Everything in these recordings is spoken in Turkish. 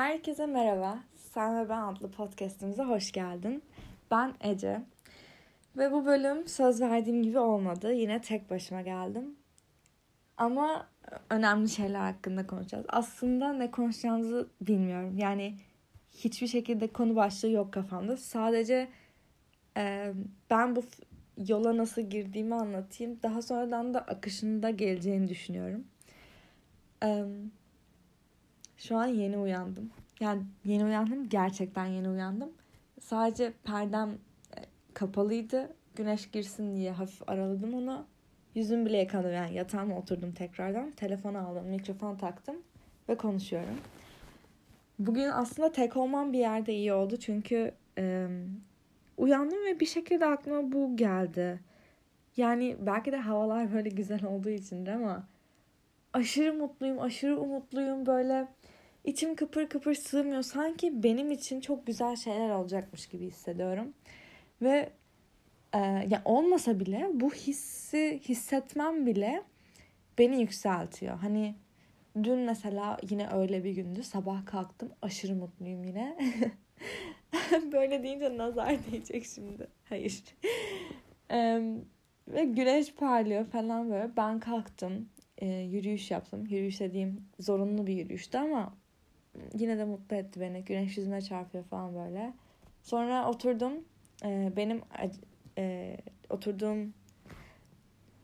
Herkese merhaba. Sen ve Ben adlı podcastimize hoş geldin. Ben Ece. Ve bu bölüm söz verdiğim gibi olmadı. Yine tek başıma geldim. Ama önemli şeyler hakkında konuşacağız. Aslında ne konuşacağımızı bilmiyorum. Yani hiçbir şekilde konu başlığı yok kafamda. Sadece e, ben bu yola nasıl girdiğimi anlatayım. Daha sonradan da akışında geleceğini düşünüyorum. E, şu an yeni uyandım. Yani yeni uyandım. Gerçekten yeni uyandım. Sadece perdem e, kapalıydı. Güneş girsin diye hafif araladım onu. Yüzüm bile yıkadım yani yatağıma oturdum tekrardan. Telefonu aldım, mikrofon taktım ve konuşuyorum. Bugün aslında tek olmam bir yerde iyi oldu çünkü e, uyandım ve bir şekilde aklıma bu geldi. Yani belki de havalar böyle güzel olduğu içindir ama aşırı mutluyum, aşırı umutluyum böyle içim kıpır kıpır sığmıyor. Sanki benim için çok güzel şeyler olacakmış gibi hissediyorum. Ve e, ya olmasa bile bu hissi hissetmem bile beni yükseltiyor. Hani dün mesela yine öyle bir gündü. Sabah kalktım aşırı mutluyum yine. Böyle deyince nazar diyecek şimdi. Hayır. ve güneş parlıyor falan böyle. Ben kalktım. E, yürüyüş yaptım. Yürüyüş dediğim zorunlu bir yürüyüştü ama yine de mutlu etti beni. Güneş yüzüme çarpıyor falan böyle. Sonra oturdum. E, benim e, oturduğum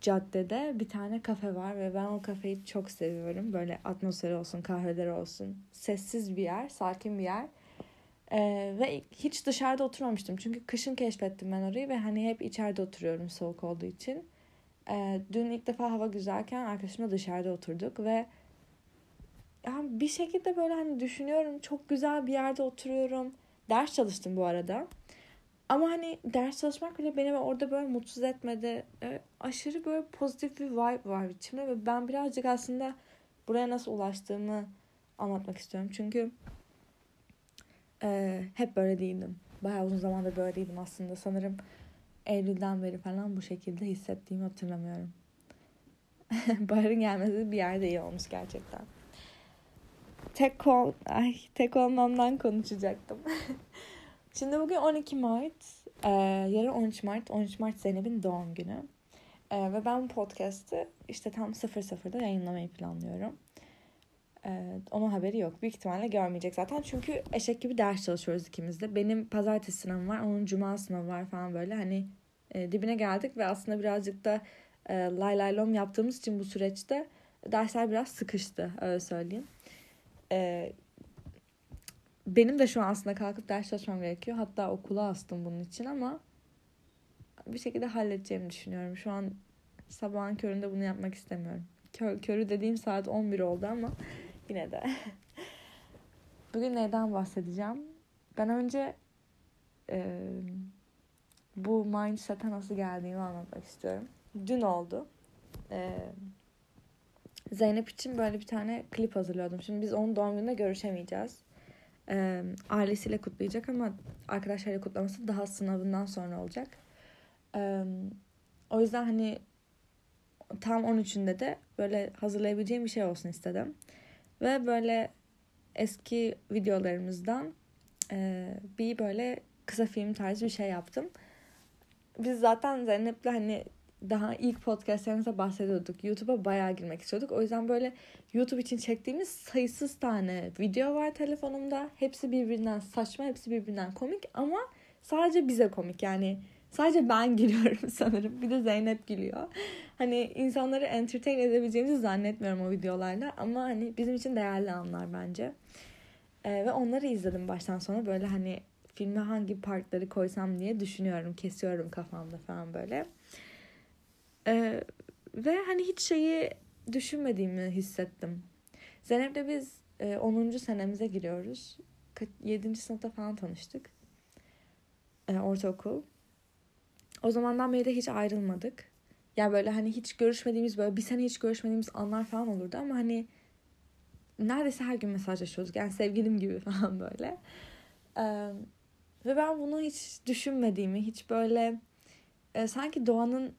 caddede bir tane kafe var ve ben o kafeyi çok seviyorum. Böyle atmosferi olsun, kahveleri olsun. Sessiz bir yer, sakin bir yer. Ee, ve hiç dışarıda oturmamıştım. Çünkü kışın keşfettim ben orayı ve hani hep içeride oturuyorum soğuk olduğu için. Ee, dün ilk defa hava güzelken arkadaşımla dışarıda oturduk ve yani bir şekilde böyle hani düşünüyorum çok güzel bir yerde oturuyorum. Ders çalıştım bu arada. Ama hani ders çalışmak bile beni orada böyle mutsuz etmedi. E, aşırı böyle pozitif bir vibe var içimde ve ben birazcık aslında buraya nasıl ulaştığımı anlatmak istiyorum. Çünkü e, hep böyle değildim. Bayağı uzun zamandır böyle değildim aslında. Sanırım Eylül'den beri falan bu şekilde hissettiğimi hatırlamıyorum. Baharın gelmesi bir yerde iyi olmuş gerçekten. Tek ol, ay tek olmamdan konuşacaktım. Şimdi bugün 12 Mart. Ee, yarın 13 Mart. 13 Mart Zeynep'in doğum günü. Ee, ve ben bu podcast'ı işte tam 00'da yayınlamayı planlıyorum. Ee, onun haberi yok. Büyük ihtimalle görmeyecek zaten. Çünkü eşek gibi ders çalışıyoruz ikimiz de. Benim pazartesi sınavım var. Onun cuma sınavı var falan böyle. Hani e, dibine geldik ve aslında birazcık da e, lay lay lom yaptığımız için bu süreçte dersler biraz sıkıştı. Öyle söyleyeyim. E, benim de şu an aslında kalkıp ders çalışmam gerekiyor. Hatta okula astım bunun için ama bir şekilde halledeceğimi düşünüyorum. Şu an sabahın köründe bunu yapmak istemiyorum. Kör, körü dediğim saat 11 oldu ama yine de. Bugün neyden bahsedeceğim? Ben önce e, bu mindset'e nasıl geldiğimi anlatmak istiyorum. Dün oldu. E, Zeynep için böyle bir tane klip hazırlıyordum. Şimdi biz onun doğum gününde görüşemeyeceğiz e, ailesiyle kutlayacak ama arkadaşlarıyla kutlaması daha sınavından sonra olacak. E, o yüzden hani tam 13'ünde de böyle hazırlayabileceğim bir şey olsun istedim. Ve böyle eski videolarımızdan e, bir böyle kısa film tarzı bir şey yaptım. Biz zaten Zeynep'le hani daha ilk podcastlerimizde bahsediyorduk. YouTube'a bayağı girmek istiyorduk. O yüzden böyle YouTube için çektiğimiz sayısız tane video var telefonumda. Hepsi birbirinden saçma, hepsi birbirinden komik ama sadece bize komik. Yani sadece ben gülüyorum sanırım. Bir de Zeynep gülüyor. Hani insanları entertain edebileceğimizi zannetmiyorum o videolarla ama hani bizim için değerli anlar bence. Ee, ve onları izledim baştan sona böyle hani filme hangi partları koysam diye düşünüyorum. Kesiyorum kafamda falan böyle. Ee, ve hani hiç şeyi düşünmediğimi hissettim. Zeynep'le biz e, 10. senemize giriyoruz. 7. sınıfta falan tanıştık. E, ortaokul. O zamandan beri de hiç ayrılmadık. Ya yani böyle hani hiç görüşmediğimiz böyle bir sene hiç görüşmediğimiz anlar falan olurdu ama hani neredeyse her gün mesajlaşıyorduk. Yani sevgilim gibi falan böyle. Ee, ve ben bunu hiç düşünmediğimi, hiç böyle e, sanki doğanın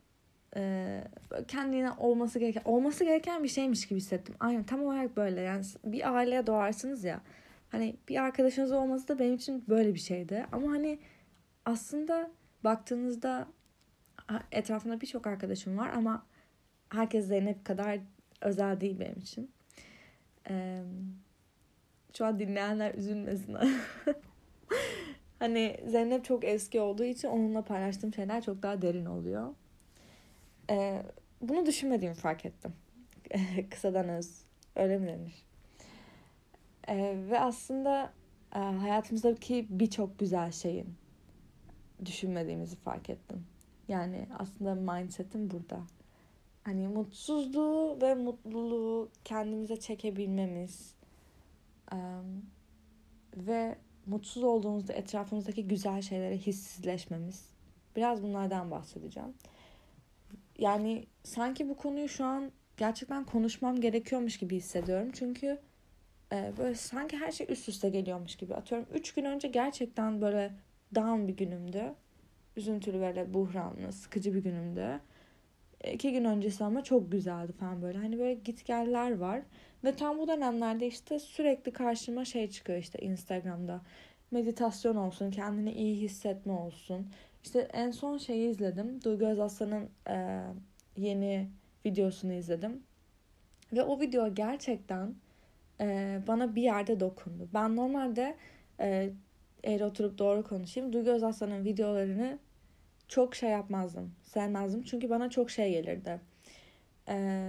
kendine olması gereken olması gereken bir şeymiş gibi hissettim. Aynen tam olarak böyle yani bir aileye doğarsınız ya Hani bir arkadaşınız olması da benim için böyle bir şeydi. Ama hani aslında baktığınızda etrafında birçok arkadaşım var ama herkes Zeynep kadar özel değil benim için. Şu an dinleyenler üzülmesin. hani Zeynep çok eski olduğu için onunla paylaştığım şeyler çok daha derin oluyor. Ee, bunu düşünmediğimi fark ettim. Kısadan öz. Öyle mi denir? Ee, ve aslında e, hayatımızdaki birçok güzel şeyin düşünmediğimizi fark ettim. Yani aslında mindsetim burada. Hani mutsuzluğu ve mutluluğu kendimize çekebilmemiz um, ve mutsuz olduğumuzda etrafımızdaki güzel şeylere hissizleşmemiz. Biraz bunlardan bahsedeceğim. Yani sanki bu konuyu şu an gerçekten konuşmam gerekiyormuş gibi hissediyorum. Çünkü e, böyle sanki her şey üst üste geliyormuş gibi. Atıyorum 3 gün önce gerçekten böyle down bir günümdü. Üzüntülü böyle buhranlı, sıkıcı bir günümdü. İki gün öncesi ama çok güzeldi falan böyle. Hani böyle git geller var. Ve tam bu dönemlerde işte sürekli karşıma şey çıkıyor işte Instagram'da. Meditasyon olsun, kendini iyi hissetme olsun. İşte en son şeyi izledim. Duygu Özaslan'ın e, yeni videosunu izledim. Ve o video gerçekten e, bana bir yerde dokundu. Ben normalde e, eğer oturup doğru konuşayım. Duygu Özaslan'ın videolarını çok şey yapmazdım. Sevmezdim. Çünkü bana çok şey gelirdi. E,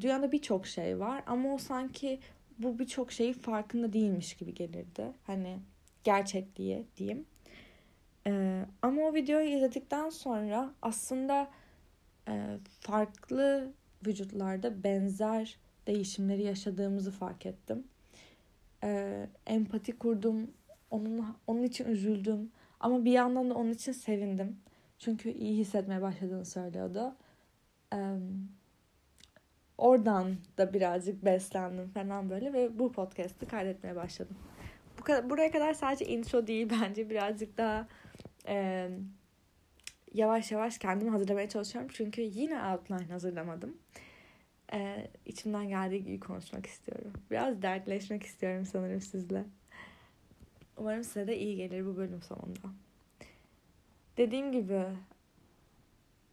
dünyada birçok şey var ama o sanki bu birçok şeyi farkında değilmiş gibi gelirdi. Hani gerçek diye diyeyim. Ee, ama o videoyu izledikten sonra aslında e, farklı vücutlarda benzer değişimleri yaşadığımızı fark ettim. Ee, empati kurdum. Onun, onun için üzüldüm. Ama bir yandan da onun için sevindim. Çünkü iyi hissetmeye başladığını söylüyordu. Ee, oradan da birazcık beslendim falan böyle ve bu podcast'ı kaydetmeye başladım. Bu kadar, buraya kadar sadece intro değil bence birazcık daha e, yavaş yavaş kendimi hazırlamaya çalışıyorum. Çünkü yine outline hazırlamadım. E, içimden geldiği gibi konuşmak istiyorum. Biraz dertleşmek istiyorum sanırım sizle. Umarım size de iyi gelir bu bölüm sonunda. Dediğim gibi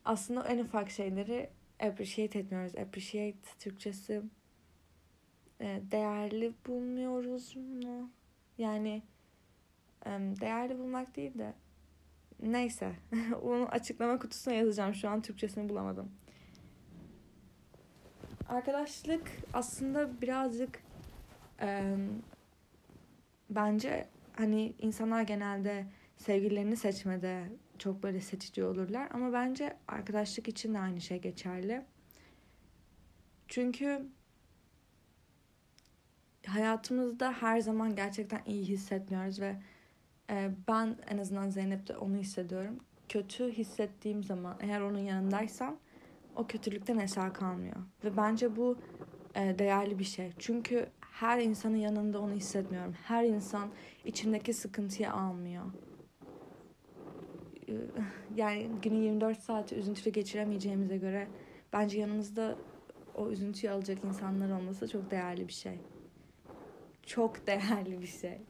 aslında en ufak şeyleri appreciate etmiyoruz. Appreciate Türkçesi değerli bulmuyoruz mu? Yani değerli bulmak değil de neyse onu açıklama kutusuna yazacağım. Şu an Türkçesini bulamadım. Arkadaşlık aslında birazcık e, bence hani insanlar genelde sevgililerini seçmede çok böyle seçici olurlar. Ama bence arkadaşlık için de aynı şey geçerli. Çünkü hayatımızda her zaman gerçekten iyi hissetmiyoruz ve e, ben en azından Zeynep'te onu hissediyorum. Kötü hissettiğim zaman eğer onun yanındaysam o kötülükten eser kalmıyor. Ve bence bu e, değerli bir şey. Çünkü her insanın yanında onu hissetmiyorum. Her insan içindeki sıkıntıyı almıyor. Ee, yani günün 24 saati üzüntülü geçiremeyeceğimize göre bence yanımızda o üzüntüyü alacak insanlar olması çok değerli bir şey. Çok değerli bir şey.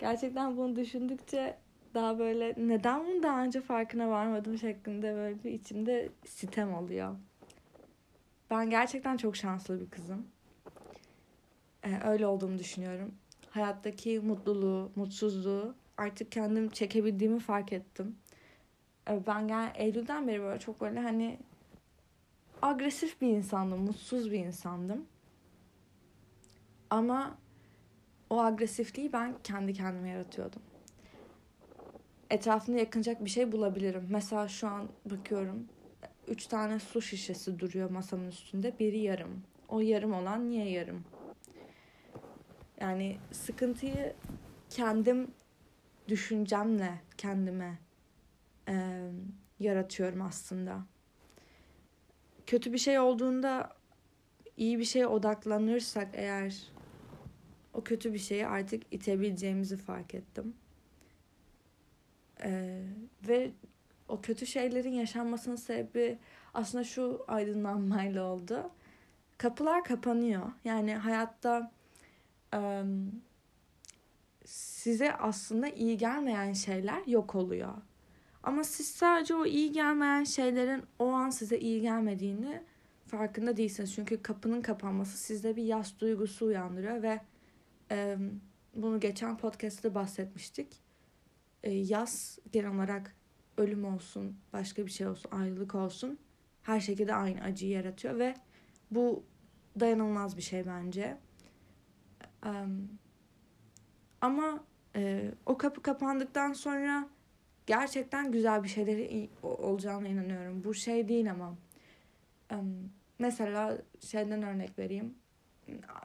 Gerçekten bunu düşündükçe daha böyle neden bunu daha önce farkına varmadım şeklinde böyle bir içimde sitem oluyor. Ben gerçekten çok şanslı bir kızım. Ee, öyle olduğumu düşünüyorum. Hayattaki mutluluğu, mutsuzluğu artık kendim çekebildiğimi fark ettim. Ee, ben yani Eylül'den beri böyle çok böyle hani agresif bir insandım, mutsuz bir insandım. Ama o agresifliği ben kendi kendime yaratıyordum. Etrafında yakınacak bir şey bulabilirim. Mesela şu an bakıyorum. Üç tane su şişesi duruyor masamın üstünde. Biri yarım. O yarım olan niye yarım? Yani sıkıntıyı kendim düşüncemle kendime e, yaratıyorum aslında. Kötü bir şey olduğunda iyi bir şeye odaklanırsak eğer o kötü bir şeyi artık itebileceğimizi fark ettim. Ee, ve o kötü şeylerin yaşanmasının sebebi aslında şu aydınlanmayla oldu. Kapılar kapanıyor. Yani hayatta um, size aslında iyi gelmeyen şeyler yok oluyor. Ama siz sadece o iyi gelmeyen şeylerin o an size iyi gelmediğini farkında değilsiniz. Çünkü kapının kapanması sizde bir yas duygusu uyandırıyor ve bunu geçen podcast'ta bahsetmiştik. E, yas genel olarak ölüm olsun, başka bir şey olsun, ayrılık olsun her şekilde aynı acıyı yaratıyor ve bu dayanılmaz bir şey bence. Ama e, o kapı kapandıktan sonra gerçekten güzel bir şeyleri olacağına inanıyorum. Bu şey değil ama mesela şeyden örnek vereyim.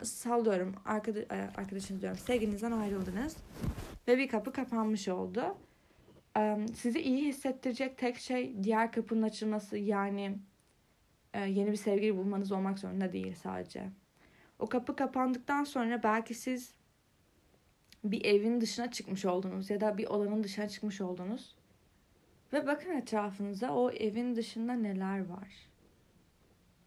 Sallıyorum arkadaş, e, arkadaşınız diyorum sevginizden ayrıldınız ve bir kapı kapanmış oldu. Sizi iyi hissettirecek tek şey diğer kapının açılması yani e, yeni bir sevgili bulmanız olmak zorunda değil sadece. O kapı kapandıktan sonra belki siz bir evin dışına çıkmış oldunuz ya da bir odanın dışına çıkmış oldunuz. Ve bakın etrafınıza o evin dışında neler var.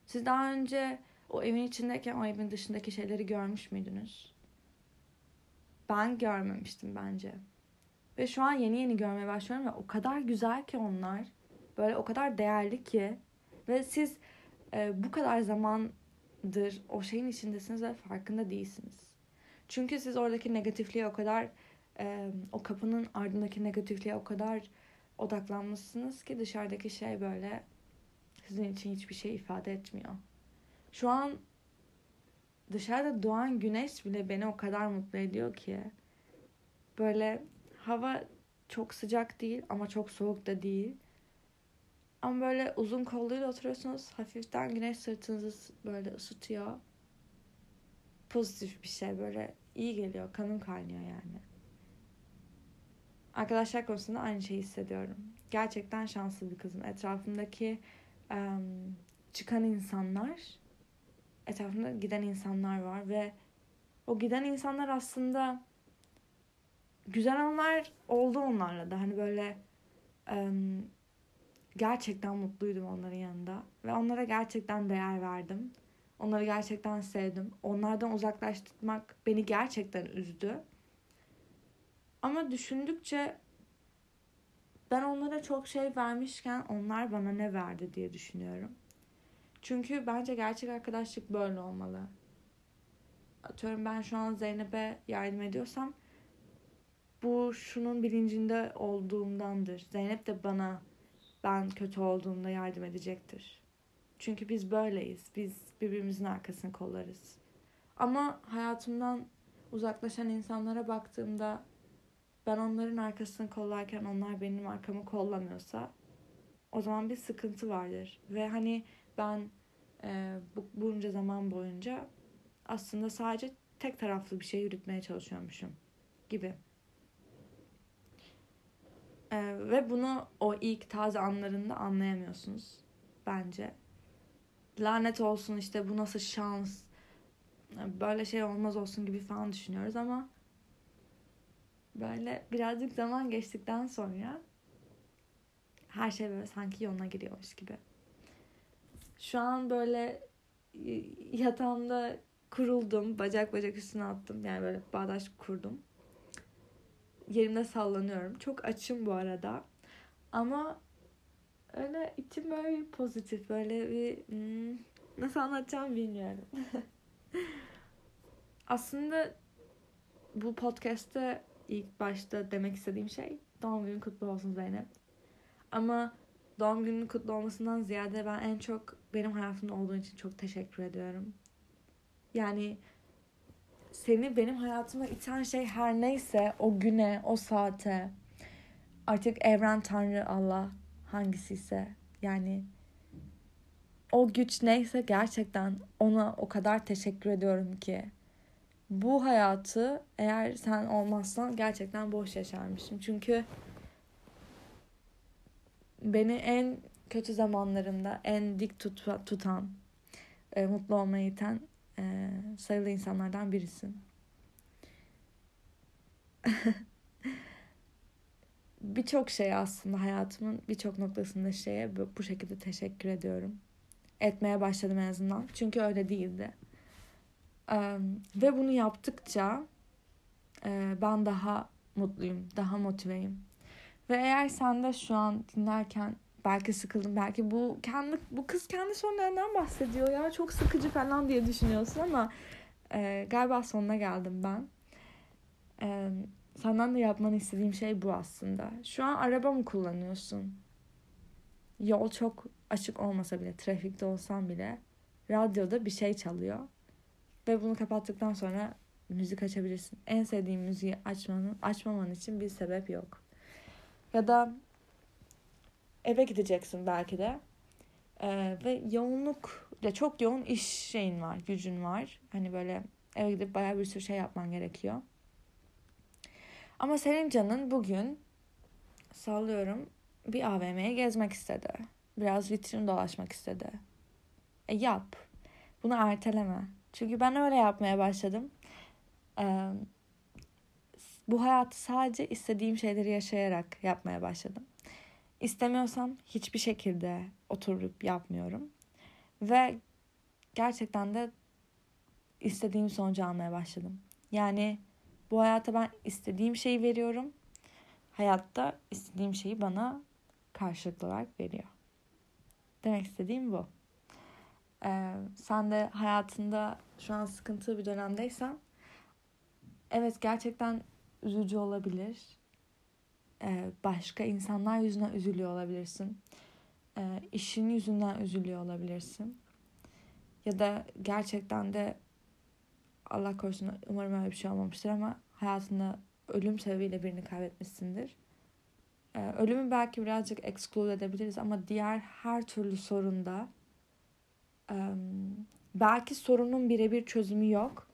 Siz daha önce o evin içindeyken o evin dışındaki şeyleri görmüş müydünüz? Ben görmemiştim bence. Ve şu an yeni yeni görmeye başlıyorum ve o kadar güzel ki onlar. Böyle o kadar değerli ki. Ve siz e, bu kadar zamandır o şeyin içindesiniz ve farkında değilsiniz. Çünkü siz oradaki negatifliğe o kadar e, o kapının ardındaki negatifliğe o kadar odaklanmışsınız ki dışarıdaki şey böyle sizin için hiçbir şey ifade etmiyor. Şu an dışarıda doğan güneş bile beni o kadar mutlu ediyor ki böyle hava çok sıcak değil ama çok soğuk da değil. Ama böyle uzun kolluyla oturuyorsunuz. Hafiften güneş sırtınızı böyle ısıtıyor. Pozitif bir şey böyle iyi geliyor. Kanım kaynıyor yani. Arkadaşlar konusunda aynı şeyi hissediyorum. Gerçekten şanslı bir kızım. Etrafımdaki um, çıkan insanlar, etrafımda giden insanlar var ve o giden insanlar aslında güzel anlar oldu onlarla da. Hani böyle um, gerçekten mutluydum onların yanında. Ve onlara gerçekten değer verdim. Onları gerçekten sevdim. Onlardan uzaklaştırmak beni gerçekten üzdü. Ama düşündükçe ben onlara çok şey vermişken onlar bana ne verdi diye düşünüyorum. Çünkü bence gerçek arkadaşlık böyle olmalı. Atıyorum ben şu an Zeynep'e yardım ediyorsam bu şunun bilincinde olduğumdandır. Zeynep de bana ben kötü olduğumda yardım edecektir. Çünkü biz böyleyiz. Biz birbirimizin arkasını kollarız. Ama hayatımdan uzaklaşan insanlara baktığımda ben onların arkasını kollarken onlar benim arkamı kollamıyorsa o zaman bir sıkıntı vardır. Ve hani ben e, bu, bunca zaman boyunca aslında sadece tek taraflı bir şey yürütmeye çalışıyormuşum gibi. Ee, ve bunu o ilk taze anlarında anlayamıyorsunuz bence. Lanet olsun işte bu nasıl şans. Böyle şey olmaz olsun gibi falan düşünüyoruz ama böyle birazcık zaman geçtikten sonra her şey böyle sanki yoluna giriyormuş gibi. Şu an böyle yatağımda kuruldum. Bacak bacak üstüne attım. Yani böyle bağdaş kurdum yerimde sallanıyorum. Çok açım bu arada. Ama öyle içim böyle bir pozitif. Böyle bir hmm, nasıl anlatacağım bilmiyorum. Aslında bu podcast'te ilk başta demek istediğim şey doğum günün kutlu olsun Zeynep. Ama doğum günün kutlu olmasından ziyade ben en çok benim hayatımda olduğun için çok teşekkür ediyorum. Yani seni benim hayatıma iten şey her neyse o güne, o saate artık evren, tanrı, Allah hangisi ise yani o güç neyse gerçekten ona o kadar teşekkür ediyorum ki bu hayatı eğer sen olmazsan gerçekten boş yaşarmışım. Çünkü beni en kötü zamanlarımda en dik tut tutan, e, mutlu olmayı iten e, sayılı insanlardan birisin. birçok şey aslında hayatımın birçok noktasında şeye bu şekilde teşekkür ediyorum. Etmeye başladım en azından. Çünkü öyle değildi. Ee, ve bunu yaptıkça e, ben daha mutluyum, daha motiveyim. Ve eğer sen de şu an dinlerken belki sıkıldım, belki bu kendi bu kız kendi sonlarından bahsediyor ya çok sıkıcı falan diye düşünüyorsun ama e, galiba sonuna geldim ben. E, senden de yapmanı istediğim şey bu aslında. Şu an araba mı kullanıyorsun? Yol çok açık olmasa bile, trafikte olsan bile radyoda bir şey çalıyor. Ve bunu kapattıktan sonra müzik açabilirsin. En sevdiğin müziği açmanın, açmaman için bir sebep yok. Ya da eve gideceksin belki de. Ee, ve yoğunluk, ya çok yoğun iş şeyin var, gücün var. Hani böyle eve gidip bayağı bir sürü şey yapman gerekiyor. Ama senin canın bugün sallıyorum bir AVM'ye gezmek istedi. Biraz vitrin dolaşmak istedi. E yap. Bunu erteleme. Çünkü ben öyle yapmaya başladım. Ee, bu hayatı sadece istediğim şeyleri yaşayarak yapmaya başladım. İstemiyorsam hiçbir şekilde oturup yapmıyorum. Ve gerçekten de istediğim sonucu almaya başladım. Yani bu hayata ben istediğim şeyi veriyorum. Hayatta istediğim şeyi bana karşılıklı olarak veriyor. Demek istediğim bu. Ee, sen de hayatında şu an sıkıntılı bir dönemdeysen evet gerçekten üzücü olabilir. Ee, başka insanlar yüzünden üzülüyor olabilirsin. Ee, işin yüzünden üzülüyor olabilirsin. Ya da gerçekten de Allah korusun umarım öyle bir şey olmamıştır ama hayatında ölüm sebebiyle birini kaybetmişsindir. Ee, ölümü belki birazcık exclude edebiliriz ama diğer her türlü sorunda belki sorunun birebir çözümü yok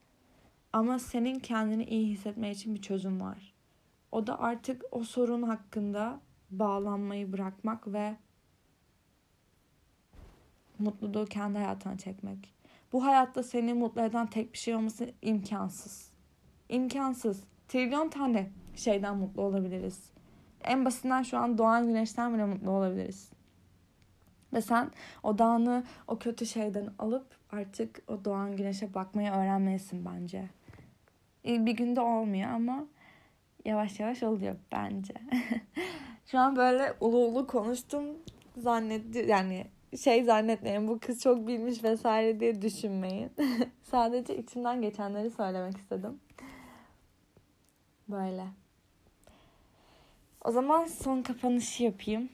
ama senin kendini iyi hissetme için bir çözüm var. O da artık o sorun hakkında bağlanmayı bırakmak ve mutluluğu kendi hayatına çekmek. Bu hayatta seni mutlu eden tek bir şey olması imkansız. İmkansız. Trilyon tane şeyden mutlu olabiliriz. En basitinden şu an doğan güneşten bile mutlu olabiliriz. Ve sen o dağını o kötü şeyden alıp artık o doğan güneşe bakmayı öğrenmelisin bence. Bir günde olmuyor ama yavaş yavaş oluyor bence. Şu an böyle ulu ulu konuştum zannetti yani şey zannetmeyin bu kız çok bilmiş vesaire diye düşünmeyin. Sadece içimden geçenleri söylemek istedim. Böyle. O zaman son kapanışı yapayım.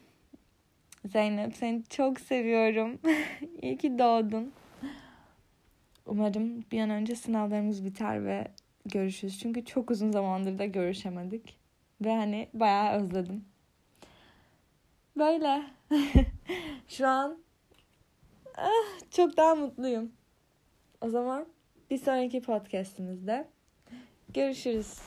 Zeynep seni çok seviyorum. İyi ki doğdun. Umarım bir an önce sınavlarımız biter ve görüşürüz. Çünkü çok uzun zamandır da görüşemedik. Ve hani bayağı özledim. Böyle. Şu an ah, çok daha mutluyum. O zaman bir sonraki podcastimizde görüşürüz.